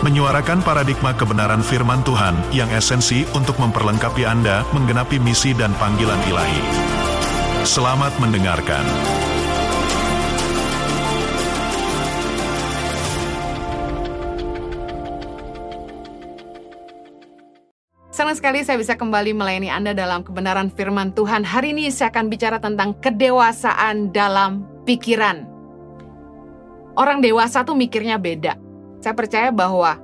menyuarakan paradigma kebenaran firman Tuhan yang esensi untuk memperlengkapi Anda menggenapi misi dan panggilan ilahi. Selamat mendengarkan. Senang sekali saya bisa kembali melayani Anda dalam kebenaran firman Tuhan. Hari ini saya akan bicara tentang kedewasaan dalam pikiran. Orang dewasa tuh mikirnya beda saya percaya bahwa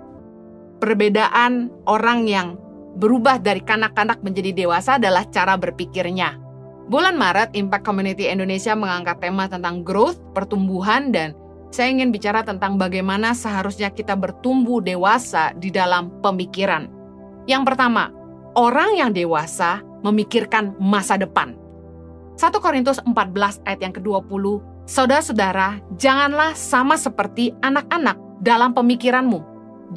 perbedaan orang yang berubah dari kanak-kanak menjadi dewasa adalah cara berpikirnya. Bulan Maret, Impact Community Indonesia mengangkat tema tentang growth, pertumbuhan, dan saya ingin bicara tentang bagaimana seharusnya kita bertumbuh dewasa di dalam pemikiran. Yang pertama, orang yang dewasa memikirkan masa depan. 1 Korintus 14 ayat yang ke-20, Saudara-saudara, janganlah sama seperti anak-anak dalam pemikiranmu.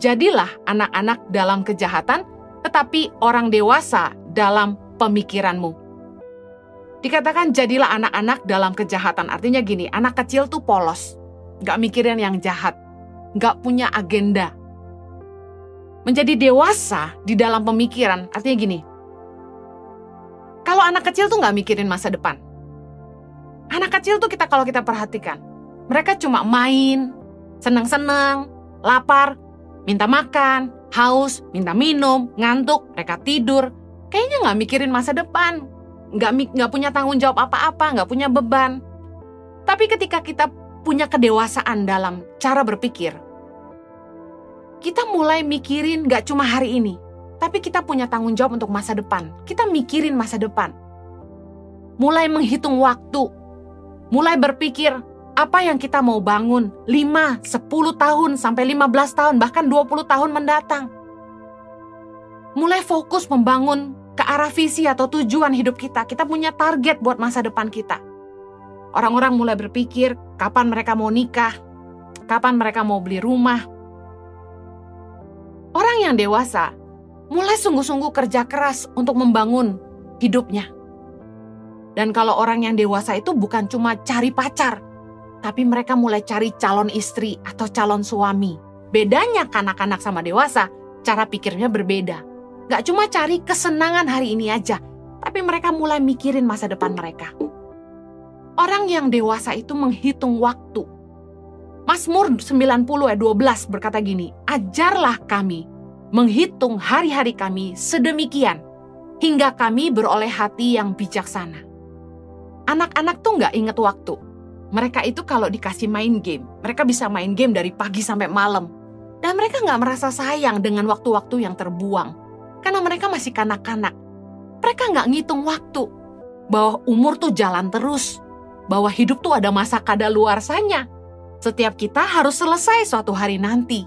Jadilah anak-anak dalam kejahatan, tetapi orang dewasa dalam pemikiranmu. Dikatakan jadilah anak-anak dalam kejahatan. Artinya gini, anak kecil tuh polos. Gak mikirin yang jahat. Gak punya agenda. Menjadi dewasa di dalam pemikiran, artinya gini. Kalau anak kecil tuh gak mikirin masa depan. Anak kecil tuh kita kalau kita perhatikan, mereka cuma main, senang-senang, lapar, minta makan, haus, minta minum, ngantuk, mereka tidur. Kayaknya nggak mikirin masa depan, nggak nggak punya tanggung jawab apa-apa, nggak punya beban. Tapi ketika kita punya kedewasaan dalam cara berpikir, kita mulai mikirin nggak cuma hari ini, tapi kita punya tanggung jawab untuk masa depan. Kita mikirin masa depan. Mulai menghitung waktu, mulai berpikir apa yang kita mau bangun 5, 10 tahun sampai 15 tahun bahkan 20 tahun mendatang. Mulai fokus membangun ke arah visi atau tujuan hidup kita. Kita punya target buat masa depan kita. Orang-orang mulai berpikir kapan mereka mau nikah, kapan mereka mau beli rumah. Orang yang dewasa mulai sungguh-sungguh kerja keras untuk membangun hidupnya. Dan kalau orang yang dewasa itu bukan cuma cari pacar, tapi mereka mulai cari calon istri atau calon suami. Bedanya kanak-kanak sama dewasa, cara pikirnya berbeda. Gak cuma cari kesenangan hari ini aja, tapi mereka mulai mikirin masa depan mereka. Orang yang dewasa itu menghitung waktu. Mazmur 90 ayat 12 berkata gini, Ajarlah kami menghitung hari-hari kami sedemikian, hingga kami beroleh hati yang bijaksana. Anak-anak tuh gak inget waktu, mereka itu kalau dikasih main game, mereka bisa main game dari pagi sampai malam. Dan mereka nggak merasa sayang dengan waktu-waktu yang terbuang. Karena mereka masih kanak-kanak. Mereka nggak ngitung waktu. Bahwa umur tuh jalan terus. Bahwa hidup tuh ada masa kadaluarsanya. Setiap kita harus selesai suatu hari nanti.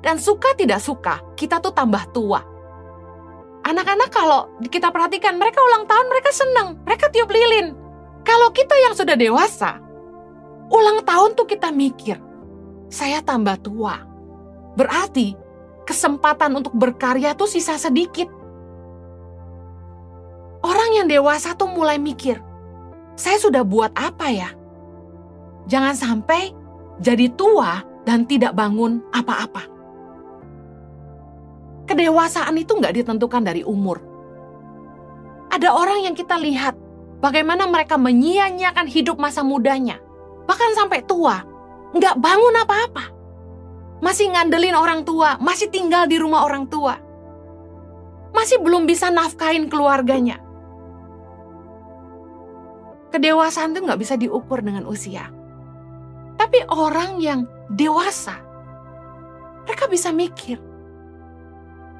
Dan suka tidak suka, kita tuh tambah tua. Anak-anak kalau kita perhatikan, mereka ulang tahun, mereka senang, mereka tiup lilin. Kalau kita yang sudah dewasa, ulang tahun tuh kita mikir, saya tambah tua. Berarti kesempatan untuk berkarya tuh sisa sedikit. Orang yang dewasa tuh mulai mikir, saya sudah buat apa ya? Jangan sampai jadi tua dan tidak bangun apa-apa. Kedewasaan itu nggak ditentukan dari umur. Ada orang yang kita lihat Bagaimana mereka menyia-nyiakan hidup masa mudanya. Bahkan sampai tua. Nggak bangun apa-apa. Masih ngandelin orang tua. Masih tinggal di rumah orang tua. Masih belum bisa nafkahin keluarganya. Kedewasaan itu nggak bisa diukur dengan usia. Tapi orang yang dewasa, mereka bisa mikir.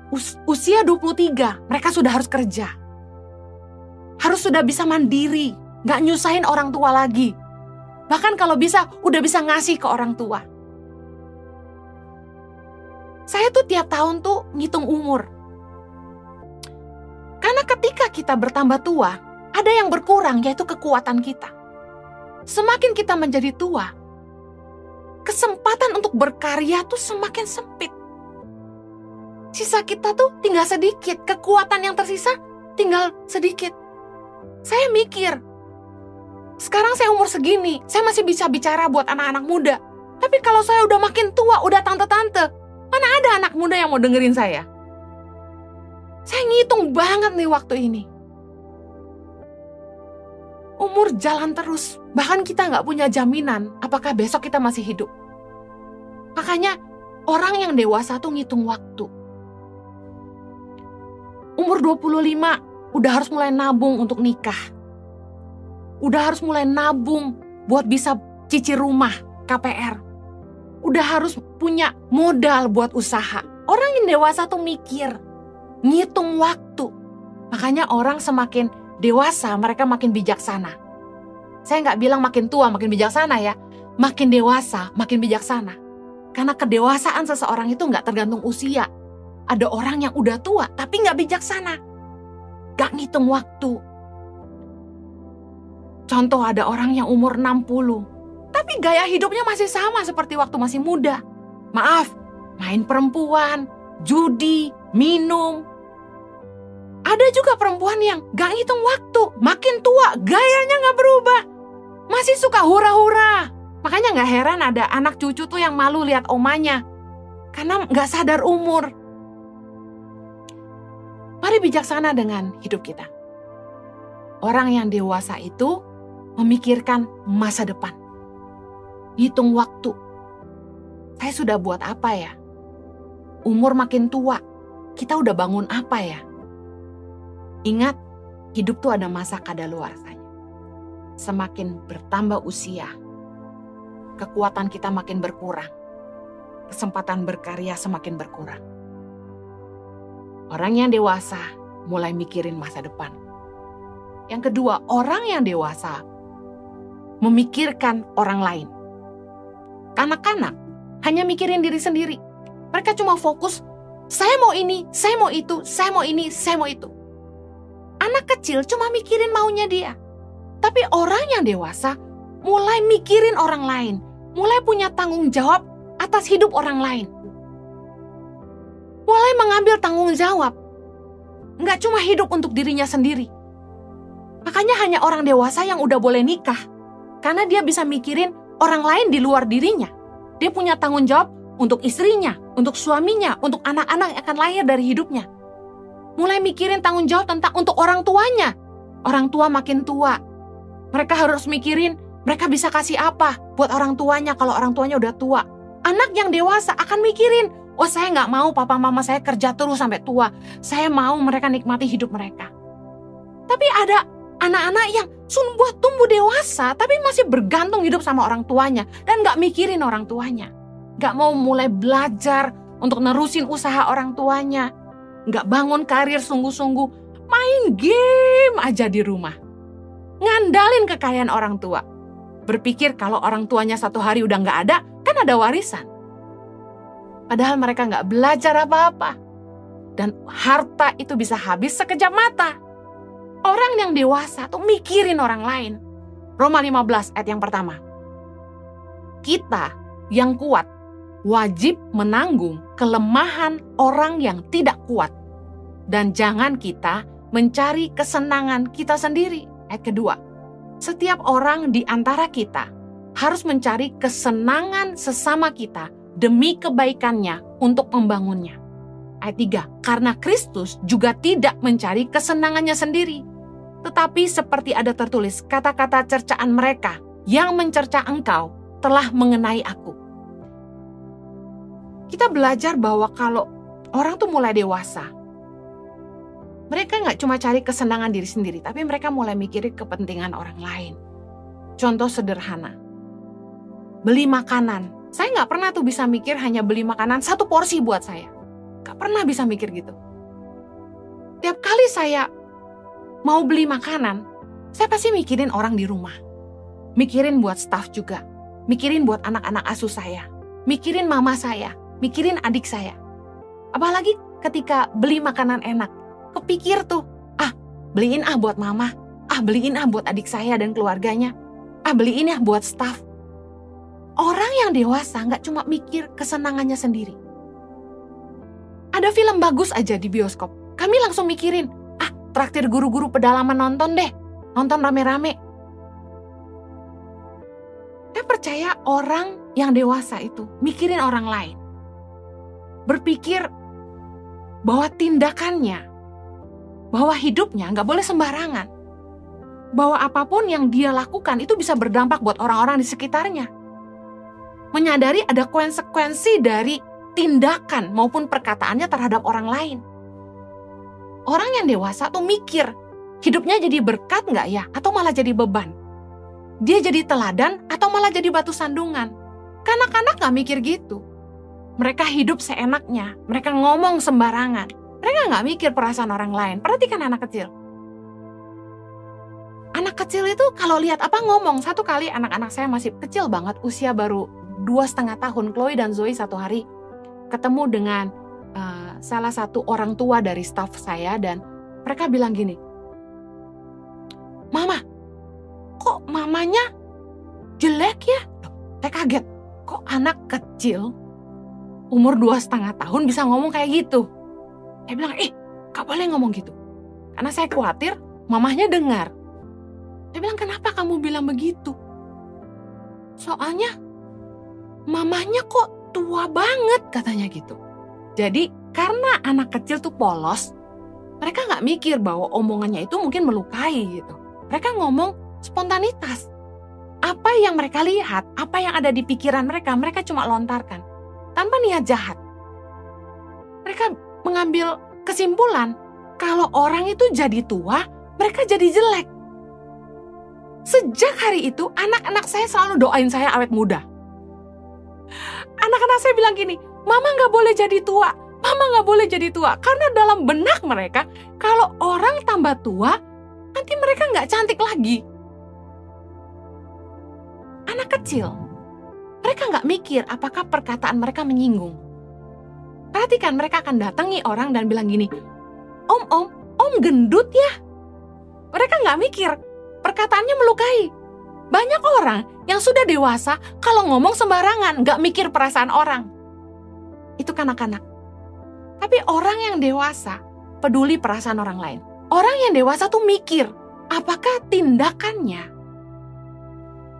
Us usia 23, mereka sudah harus kerja harus sudah bisa mandiri, nggak nyusahin orang tua lagi. Bahkan kalau bisa, udah bisa ngasih ke orang tua. Saya tuh tiap tahun tuh ngitung umur. Karena ketika kita bertambah tua, ada yang berkurang yaitu kekuatan kita. Semakin kita menjadi tua, kesempatan untuk berkarya tuh semakin sempit. Sisa kita tuh tinggal sedikit, kekuatan yang tersisa tinggal sedikit. Saya mikir, sekarang saya umur segini, saya masih bisa bicara buat anak-anak muda. Tapi kalau saya udah makin tua, udah tante-tante, mana ada anak muda yang mau dengerin saya? Saya ngitung banget nih waktu ini. Umur jalan terus, bahkan kita nggak punya jaminan apakah besok kita masih hidup. Makanya orang yang dewasa tuh ngitung waktu. Umur 25 udah harus mulai nabung untuk nikah. Udah harus mulai nabung buat bisa cicil rumah KPR. Udah harus punya modal buat usaha. Orang yang dewasa tuh mikir, ngitung waktu. Makanya orang semakin dewasa mereka makin bijaksana. Saya nggak bilang makin tua makin bijaksana ya. Makin dewasa makin bijaksana. Karena kedewasaan seseorang itu nggak tergantung usia. Ada orang yang udah tua tapi nggak bijaksana. Gak ngitung waktu. Contoh ada orang yang umur 60. Tapi gaya hidupnya masih sama seperti waktu masih muda. Maaf, main perempuan, judi, minum. Ada juga perempuan yang gak ngitung waktu. Makin tua, gayanya gak berubah. Masih suka hura-hura. Makanya gak heran ada anak cucu tuh yang malu lihat omanya. Karena gak sadar umur. Mari bijaksana dengan hidup kita. Orang yang dewasa itu memikirkan masa depan. Hitung waktu. Saya sudah buat apa ya? Umur makin tua, kita udah bangun apa ya? Ingat, hidup tuh ada masa kadaluarsanya. Semakin bertambah usia, kekuatan kita makin berkurang. Kesempatan berkarya semakin berkurang. Orang yang dewasa mulai mikirin masa depan. Yang kedua, orang yang dewasa memikirkan orang lain. Kanak-kanak hanya mikirin diri sendiri. Mereka cuma fokus, saya mau ini, saya mau itu, saya mau ini, saya mau itu. Anak kecil cuma mikirin maunya dia. Tapi orang yang dewasa mulai mikirin orang lain, mulai punya tanggung jawab atas hidup orang lain. Mulai mengambil tanggung jawab. Nggak cuma hidup untuk dirinya sendiri. Makanya hanya orang dewasa yang udah boleh nikah. Karena dia bisa mikirin orang lain di luar dirinya. Dia punya tanggung jawab untuk istrinya, untuk suaminya, untuk anak-anak yang akan lahir dari hidupnya. Mulai mikirin tanggung jawab tentang untuk orang tuanya. Orang tua makin tua. Mereka harus mikirin mereka bisa kasih apa buat orang tuanya kalau orang tuanya udah tua. Anak yang dewasa akan mikirin, oh saya nggak mau papa mama saya kerja terus sampai tua. Saya mau mereka nikmati hidup mereka. Tapi ada anak-anak yang sun buat tumbuh dewasa tapi masih bergantung hidup sama orang tuanya dan nggak mikirin orang tuanya. Nggak mau mulai belajar untuk nerusin usaha orang tuanya. Nggak bangun karir sungguh-sungguh. Main game aja di rumah. Ngandalin kekayaan orang tua. Berpikir kalau orang tuanya satu hari udah nggak ada, kan ada warisan. Padahal mereka nggak belajar apa-apa. Dan harta itu bisa habis sekejap mata. Orang yang dewasa tuh mikirin orang lain. Roma 15 ayat yang pertama. Kita yang kuat wajib menanggung kelemahan orang yang tidak kuat. Dan jangan kita mencari kesenangan kita sendiri. Ayat kedua, setiap orang di antara kita harus mencari kesenangan sesama kita demi kebaikannya untuk membangunnya. Ayat 3, karena Kristus juga tidak mencari kesenangannya sendiri. Tetapi seperti ada tertulis kata-kata cercaan mereka yang mencerca engkau telah mengenai aku. Kita belajar bahwa kalau orang tuh mulai dewasa, mereka nggak cuma cari kesenangan diri sendiri, tapi mereka mulai mikirin kepentingan orang lain. Contoh sederhana, beli makanan. Saya nggak pernah tuh bisa mikir hanya beli makanan satu porsi buat saya. Gak pernah bisa mikir gitu. Tiap kali saya mau beli makanan, saya pasti mikirin orang di rumah. Mikirin buat staff juga. Mikirin buat anak-anak asuh saya. Mikirin mama saya. Mikirin adik saya. Apalagi ketika beli makanan enak. Kepikir tuh, ah beliin ah buat mama, ah beliin ah buat adik saya dan keluarganya, ah beliin ya buat staff. Orang yang dewasa nggak cuma mikir kesenangannya sendiri. Ada film bagus aja di bioskop, kami langsung mikirin, ah traktir guru-guru pedalaman nonton deh, nonton rame-rame. Saya percaya orang yang dewasa itu mikirin orang lain. Berpikir bahwa tindakannya, bahwa hidupnya nggak boleh sembarangan. Bahwa apa pun yang dia lakukan itu bisa berdampak buat orang-orang di sekitarnya. Menyadari ada konsekuensi dari tindakan maupun perkataannya terhadap orang lain. Orang yang dewasa tuh mikir, hidupnya jadi berkat nggak ya? Atau malah jadi beban? Dia jadi teladan atau malah jadi batu sandungan? Kanak-kanak nggak mikir gitu. Mereka hidup seenaknya, mereka ngomong sembarangan. Mereka nggak mikir perasaan orang lain. Perhatikan anak kecil. Anak kecil itu kalau lihat apa ngomong. Satu kali anak-anak saya masih kecil banget, usia baru dua setengah tahun. Chloe dan Zoe satu hari ketemu dengan uh, salah satu orang tua dari staff saya dan mereka bilang gini, Mama, kok mamanya jelek ya? Saya kaget, kok anak kecil umur dua setengah tahun bisa ngomong kayak gitu. Saya bilang, eh gak boleh ngomong gitu. Karena saya khawatir mamahnya dengar. Saya bilang, kenapa kamu bilang begitu? Soalnya mamahnya kok tua banget katanya gitu. Jadi karena anak kecil tuh polos, mereka nggak mikir bahwa omongannya itu mungkin melukai gitu. Mereka ngomong spontanitas. Apa yang mereka lihat, apa yang ada di pikiran mereka, mereka cuma lontarkan tanpa niat jahat. Mereka mengambil kesimpulan kalau orang itu jadi tua, mereka jadi jelek. Sejak hari itu, anak-anak saya selalu doain saya awet muda. Anak-anak saya bilang gini, Mama nggak boleh jadi tua, Mama nggak boleh jadi tua. Karena dalam benak mereka, kalau orang tambah tua, nanti mereka nggak cantik lagi. Anak kecil mereka nggak mikir apakah perkataan mereka menyinggung. Perhatikan mereka akan datangi orang dan bilang gini, Om, om, om gendut ya. Mereka nggak mikir, perkataannya melukai. Banyak orang yang sudah dewasa kalau ngomong sembarangan, nggak mikir perasaan orang. Itu kanak-kanak. Tapi orang yang dewasa peduli perasaan orang lain. Orang yang dewasa tuh mikir, apakah tindakannya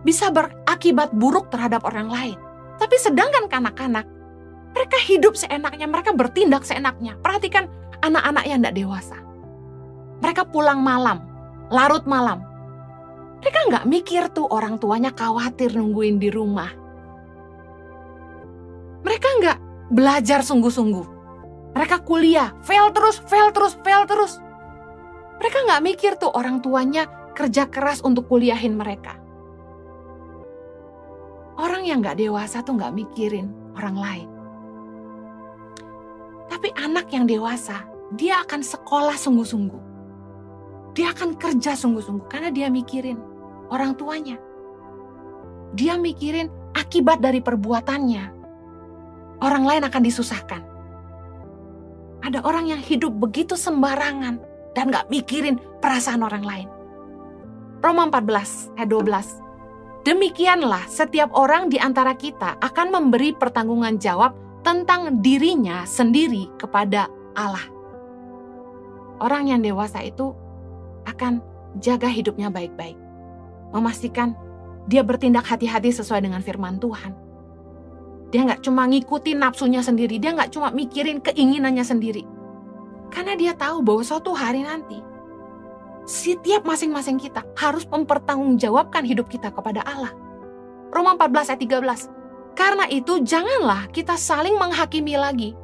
bisa berakibat buruk terhadap orang lain. Tapi sedangkan kanak-kanak, mereka hidup seenaknya, mereka bertindak seenaknya. Perhatikan anak-anak yang tidak dewasa. Mereka pulang malam, larut malam. Mereka nggak mikir tuh orang tuanya khawatir nungguin di rumah. Mereka nggak belajar sungguh-sungguh. Mereka kuliah, fail terus, fail terus, fail terus. Mereka nggak mikir tuh orang tuanya kerja keras untuk kuliahin mereka. Orang yang gak dewasa tuh gak mikirin orang lain. Tapi anak yang dewasa, dia akan sekolah sungguh-sungguh. Dia akan kerja sungguh-sungguh karena dia mikirin orang tuanya. Dia mikirin akibat dari perbuatannya. Orang lain akan disusahkan. Ada orang yang hidup begitu sembarangan dan gak mikirin perasaan orang lain. Roma 14 ayat 12. Demikianlah setiap orang di antara kita akan memberi pertanggungan jawab tentang dirinya sendiri kepada Allah. Orang yang dewasa itu akan jaga hidupnya baik-baik. Memastikan dia bertindak hati-hati sesuai dengan firman Tuhan. Dia nggak cuma ngikutin nafsunya sendiri, dia nggak cuma mikirin keinginannya sendiri. Karena dia tahu bahwa suatu hari nanti setiap masing-masing kita harus mempertanggungjawabkan hidup kita kepada Allah. Roma 14 ayat 13. Karena itu janganlah kita saling menghakimi lagi.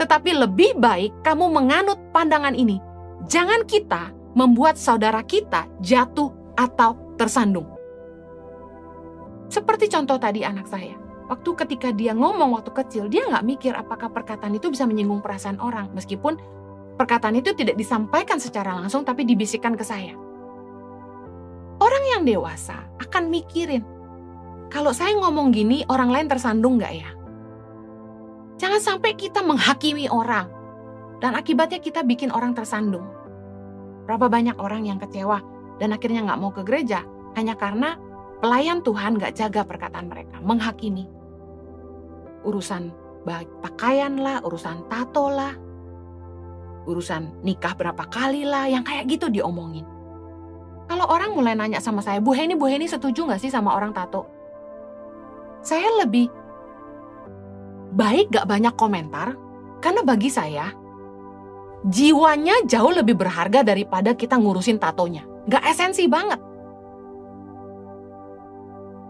Tetapi lebih baik kamu menganut pandangan ini. Jangan kita membuat saudara kita jatuh atau tersandung. Seperti contoh tadi anak saya. Waktu ketika dia ngomong waktu kecil, dia nggak mikir apakah perkataan itu bisa menyinggung perasaan orang. Meskipun Perkataan itu tidak disampaikan secara langsung tapi dibisikkan ke saya. Orang yang dewasa akan mikirin, kalau saya ngomong gini orang lain tersandung nggak ya? Jangan sampai kita menghakimi orang dan akibatnya kita bikin orang tersandung. Berapa banyak orang yang kecewa dan akhirnya nggak mau ke gereja hanya karena pelayan Tuhan nggak jaga perkataan mereka, menghakimi. Urusan pakaian lah, urusan tato lah, urusan nikah berapa kali lah, yang kayak gitu diomongin. Kalau orang mulai nanya sama saya, Bu Heni, Bu Heni setuju nggak sih sama orang tato? Saya lebih baik gak banyak komentar, karena bagi saya, jiwanya jauh lebih berharga daripada kita ngurusin tatonya. Gak esensi banget.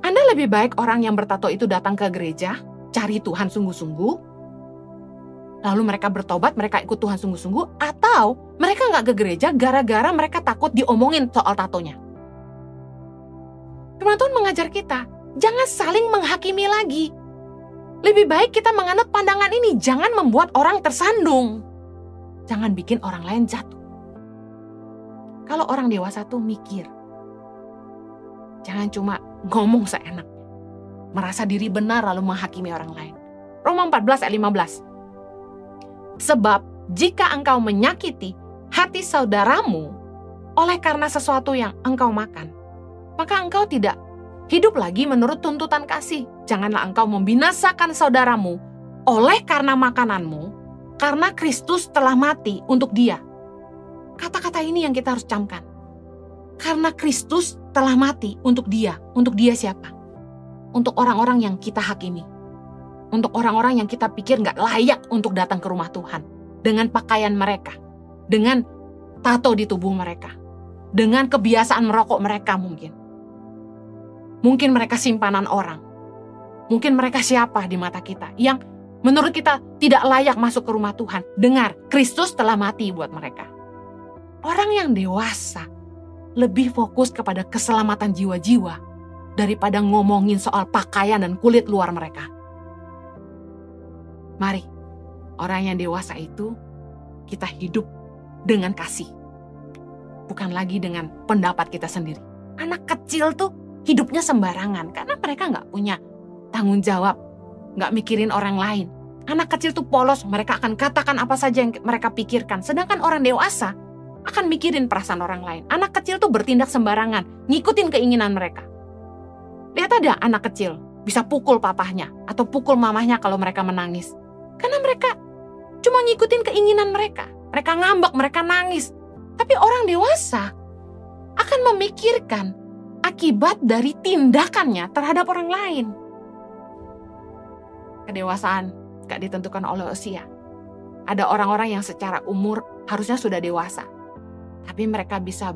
Anda lebih baik orang yang bertato itu datang ke gereja, cari Tuhan sungguh-sungguh, lalu mereka bertobat, mereka ikut Tuhan sungguh-sungguh, atau mereka nggak ke gereja gara-gara mereka takut diomongin soal tatonya. Firman Tuhan mengajar kita, jangan saling menghakimi lagi. Lebih baik kita menganut pandangan ini, jangan membuat orang tersandung. Jangan bikin orang lain jatuh. Kalau orang dewasa tuh mikir, jangan cuma ngomong seenak, merasa diri benar lalu menghakimi orang lain. Roma 14 ayat 15. Sebab jika engkau menyakiti hati saudaramu oleh karena sesuatu yang engkau makan, maka engkau tidak hidup lagi menurut tuntutan kasih. Janganlah engkau membinasakan saudaramu oleh karena makananmu, karena Kristus telah mati untuk dia. Kata-kata ini yang kita harus camkan. Karena Kristus telah mati untuk dia. Untuk dia siapa? Untuk orang-orang yang kita hakimi. Untuk orang-orang yang kita pikir nggak layak untuk datang ke rumah Tuhan. Dengan pakaian mereka. Dengan tato di tubuh mereka. Dengan kebiasaan merokok mereka mungkin Mungkin mereka simpanan orang. Mungkin mereka siapa di mata kita yang menurut kita tidak layak masuk ke rumah Tuhan. Dengar, Kristus telah mati buat mereka. Orang yang dewasa lebih fokus kepada keselamatan jiwa-jiwa daripada ngomongin soal pakaian dan kulit luar mereka. Mari, orang yang dewasa itu kita hidup dengan kasih. Bukan lagi dengan pendapat kita sendiri. Anak kecil tuh hidupnya sembarangan karena mereka nggak punya tanggung jawab, nggak mikirin orang lain. Anak kecil tuh polos, mereka akan katakan apa saja yang mereka pikirkan. Sedangkan orang dewasa akan mikirin perasaan orang lain. Anak kecil tuh bertindak sembarangan, ngikutin keinginan mereka. Lihat ada anak kecil bisa pukul papahnya atau pukul mamahnya kalau mereka menangis. Karena mereka cuma ngikutin keinginan mereka. Mereka ngambek, mereka nangis. Tapi orang dewasa akan memikirkan akibat dari tindakannya terhadap orang lain. Kedewasaan gak ditentukan oleh usia. Ada orang-orang yang secara umur harusnya sudah dewasa. Tapi mereka bisa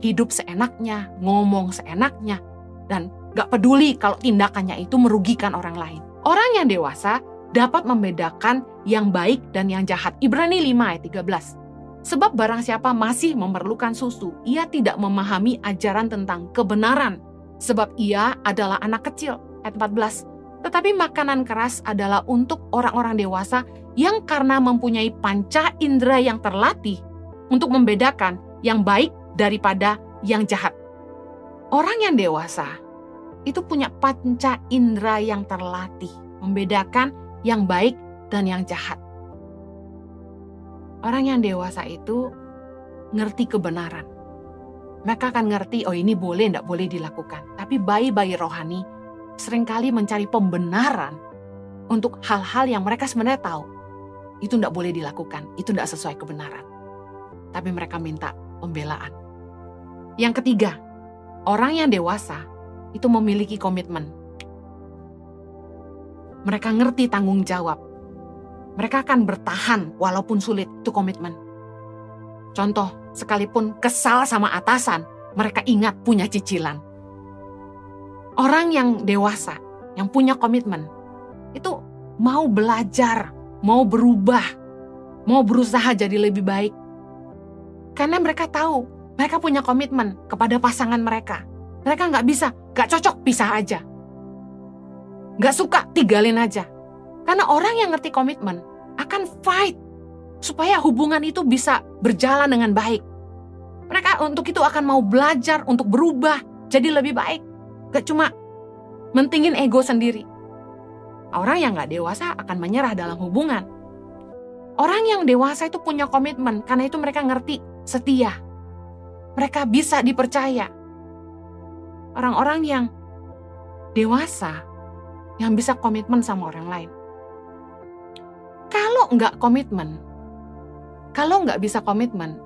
hidup seenaknya, ngomong seenaknya, dan gak peduli kalau tindakannya itu merugikan orang lain. Orang yang dewasa dapat membedakan yang baik dan yang jahat. Ibrani 5 ayat 13. Sebab barang siapa masih memerlukan susu, ia tidak memahami ajaran tentang kebenaran. Sebab ia adalah anak kecil. Ayat 14. Tetapi makanan keras adalah untuk orang-orang dewasa yang karena mempunyai panca indera yang terlatih untuk membedakan yang baik daripada yang jahat. Orang yang dewasa itu punya panca indera yang terlatih, membedakan yang baik dan yang jahat. Orang yang dewasa itu ngerti kebenaran. Mereka akan ngerti, oh ini boleh, tidak boleh dilakukan. Tapi bayi-bayi rohani sering kali mencari pembenaran untuk hal-hal yang mereka sebenarnya tahu. Itu tidak boleh dilakukan, itu tidak sesuai kebenaran. Tapi mereka minta pembelaan. Yang ketiga, orang yang dewasa itu memiliki komitmen. Mereka ngerti tanggung jawab mereka akan bertahan walaupun sulit, itu komitmen. Contoh, sekalipun kesal sama atasan, mereka ingat punya cicilan. Orang yang dewasa, yang punya komitmen, itu mau belajar, mau berubah, mau berusaha jadi lebih baik. Karena mereka tahu, mereka punya komitmen kepada pasangan mereka. Mereka nggak bisa, nggak cocok, pisah aja. Nggak suka, tinggalin aja karena orang yang ngerti komitmen akan fight supaya hubungan itu bisa berjalan dengan baik. Mereka untuk itu akan mau belajar untuk berubah jadi lebih baik. Gak cuma mentingin ego sendiri. Orang yang gak dewasa akan menyerah dalam hubungan. Orang yang dewasa itu punya komitmen karena itu mereka ngerti setia. Mereka bisa dipercaya. Orang-orang yang dewasa yang bisa komitmen sama orang lain. Kalau nggak komitmen, kalau nggak bisa komitmen,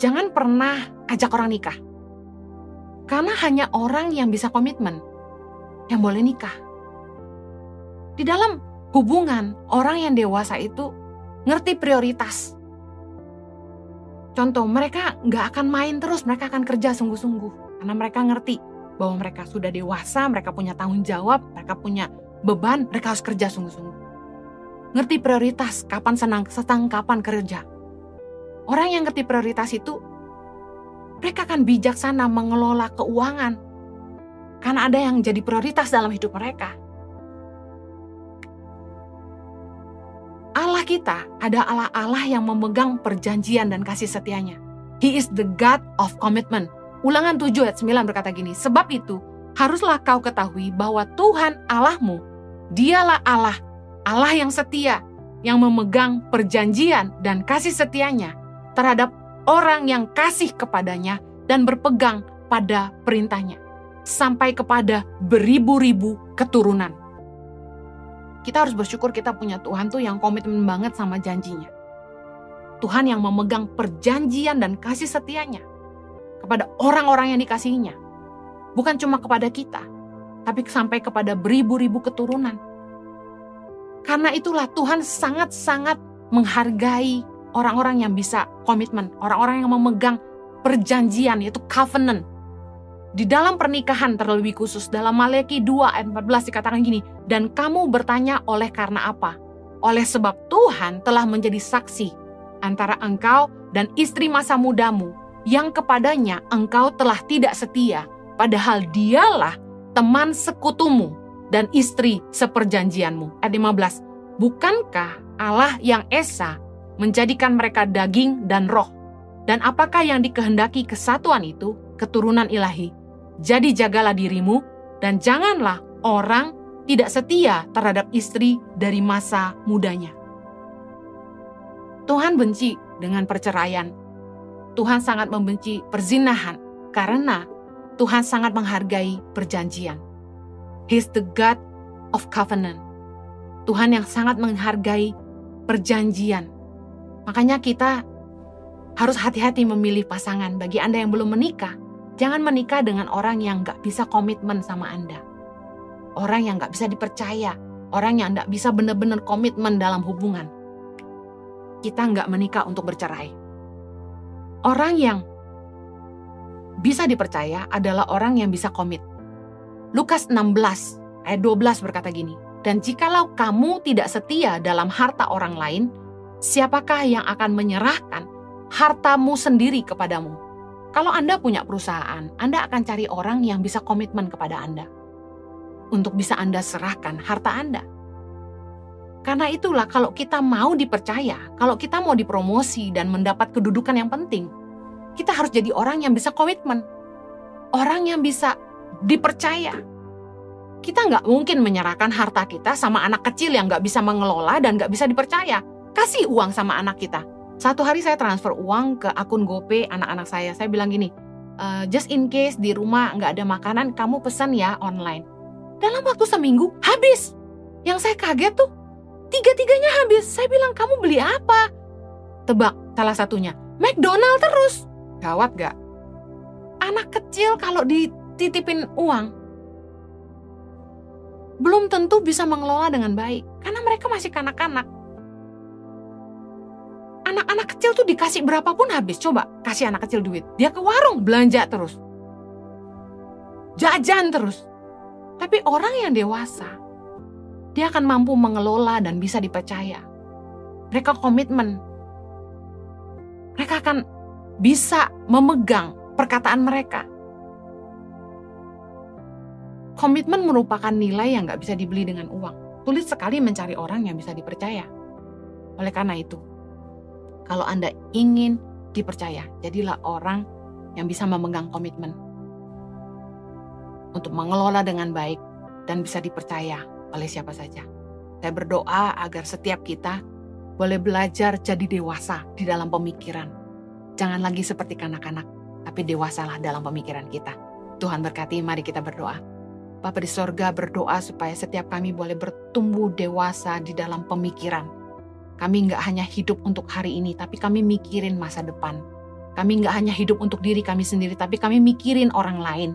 jangan pernah ajak orang nikah. Karena hanya orang yang bisa komitmen yang boleh nikah. Di dalam hubungan, orang yang dewasa itu ngerti prioritas. Contoh, mereka nggak akan main terus, mereka akan kerja sungguh-sungguh. Karena mereka ngerti bahwa mereka sudah dewasa, mereka punya tanggung jawab, mereka punya beban, mereka harus kerja sungguh-sungguh. Ngerti prioritas, kapan senang, setang, kapan kerja. Orang yang ngerti prioritas itu, mereka akan bijaksana mengelola keuangan. Karena ada yang jadi prioritas dalam hidup mereka. Kita ada Allah-Allah yang memegang perjanjian dan kasih setianya. He is the God of commitment. Ulangan 7 ayat 9 berkata gini, Sebab itu, haruslah kau ketahui bahwa Tuhan Allahmu, dialah Allah, Allah yang setia, yang memegang perjanjian dan kasih setianya terhadap orang yang kasih kepadanya dan berpegang pada perintahnya, sampai kepada beribu-ribu keturunan kita harus bersyukur kita punya Tuhan tuh yang komitmen banget sama janjinya. Tuhan yang memegang perjanjian dan kasih setianya kepada orang-orang yang dikasihinya. Bukan cuma kepada kita, tapi sampai kepada beribu-ribu keturunan. Karena itulah Tuhan sangat-sangat menghargai orang-orang yang bisa komitmen, orang-orang yang memegang perjanjian yaitu covenant di dalam pernikahan terlebih khusus dalam Maleki 2 ayat 14 dikatakan gini, dan kamu bertanya oleh karena apa? Oleh sebab Tuhan telah menjadi saksi antara engkau dan istri masa mudamu yang kepadanya engkau telah tidak setia, padahal dialah teman sekutumu dan istri seperjanjianmu. Ayat 15, bukankah Allah yang Esa menjadikan mereka daging dan roh? Dan apakah yang dikehendaki kesatuan itu? Keturunan ilahi jadi jagalah dirimu dan janganlah orang tidak setia terhadap istri dari masa mudanya. Tuhan benci dengan perceraian. Tuhan sangat membenci perzinahan karena Tuhan sangat menghargai perjanjian. He's the God of covenant. Tuhan yang sangat menghargai perjanjian. Makanya kita harus hati-hati memilih pasangan. Bagi Anda yang belum menikah, Jangan menikah dengan orang yang gak bisa komitmen sama Anda. Orang yang gak bisa dipercaya. Orang yang gak bisa benar-benar komitmen dalam hubungan. Kita gak menikah untuk bercerai. Orang yang bisa dipercaya adalah orang yang bisa komit. Lukas 16 ayat 12 berkata gini, Dan jikalau kamu tidak setia dalam harta orang lain, siapakah yang akan menyerahkan hartamu sendiri kepadamu? Kalau Anda punya perusahaan, Anda akan cari orang yang bisa komitmen kepada Anda. Untuk bisa Anda serahkan harta Anda. Karena itulah kalau kita mau dipercaya, kalau kita mau dipromosi dan mendapat kedudukan yang penting, kita harus jadi orang yang bisa komitmen. Orang yang bisa dipercaya. Kita nggak mungkin menyerahkan harta kita sama anak kecil yang nggak bisa mengelola dan nggak bisa dipercaya. Kasih uang sama anak kita satu hari saya transfer uang ke akun GoPay anak-anak saya. Saya bilang gini, e, just in case di rumah nggak ada makanan, kamu pesan ya online. Dalam waktu seminggu habis. Yang saya kaget tuh, tiga-tiganya habis. Saya bilang, kamu beli apa? Tebak, salah satunya, McDonald terus. Gawat gak? Anak kecil kalau dititipin uang, belum tentu bisa mengelola dengan baik. Karena mereka masih kanak-kanak anak-anak kecil tuh dikasih berapapun habis. Coba kasih anak kecil duit. Dia ke warung belanja terus. Jajan terus. Tapi orang yang dewasa, dia akan mampu mengelola dan bisa dipercaya. Mereka komitmen. Mereka akan bisa memegang perkataan mereka. Komitmen merupakan nilai yang nggak bisa dibeli dengan uang. Sulit sekali mencari orang yang bisa dipercaya. Oleh karena itu, kalau Anda ingin dipercaya, jadilah orang yang bisa memegang komitmen untuk mengelola dengan baik dan bisa dipercaya oleh siapa saja. Saya berdoa agar setiap kita boleh belajar jadi dewasa di dalam pemikiran, Jangan lagi seperti kanak-kanak, tapi dewasalah dalam pemikiran kita. Tuhan berkati, mari kita berdoa. Bapa di sorga berdoa supaya setiap kami boleh bertumbuh dewasa di dalam pemikiran. Kami nggak hanya hidup untuk hari ini, tapi kami mikirin masa depan. Kami nggak hanya hidup untuk diri kami sendiri, tapi kami mikirin orang lain.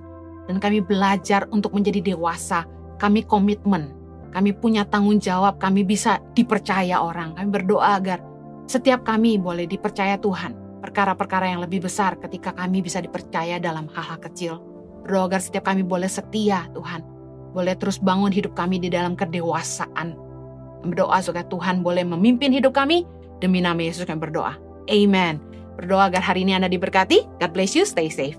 Dan kami belajar untuk menjadi dewasa. Kami komitmen, kami punya tanggung jawab, kami bisa dipercaya orang. Kami berdoa agar setiap kami boleh dipercaya Tuhan perkara-perkara yang lebih besar ketika kami bisa dipercaya dalam hal-hal kecil. Berdoa agar setiap kami boleh setia Tuhan. Boleh terus bangun hidup kami di dalam kedewasaan. Berdoa supaya Tuhan boleh memimpin hidup kami. Demi nama Yesus kami berdoa. Amen. Berdoa agar hari ini Anda diberkati. God bless you. Stay safe.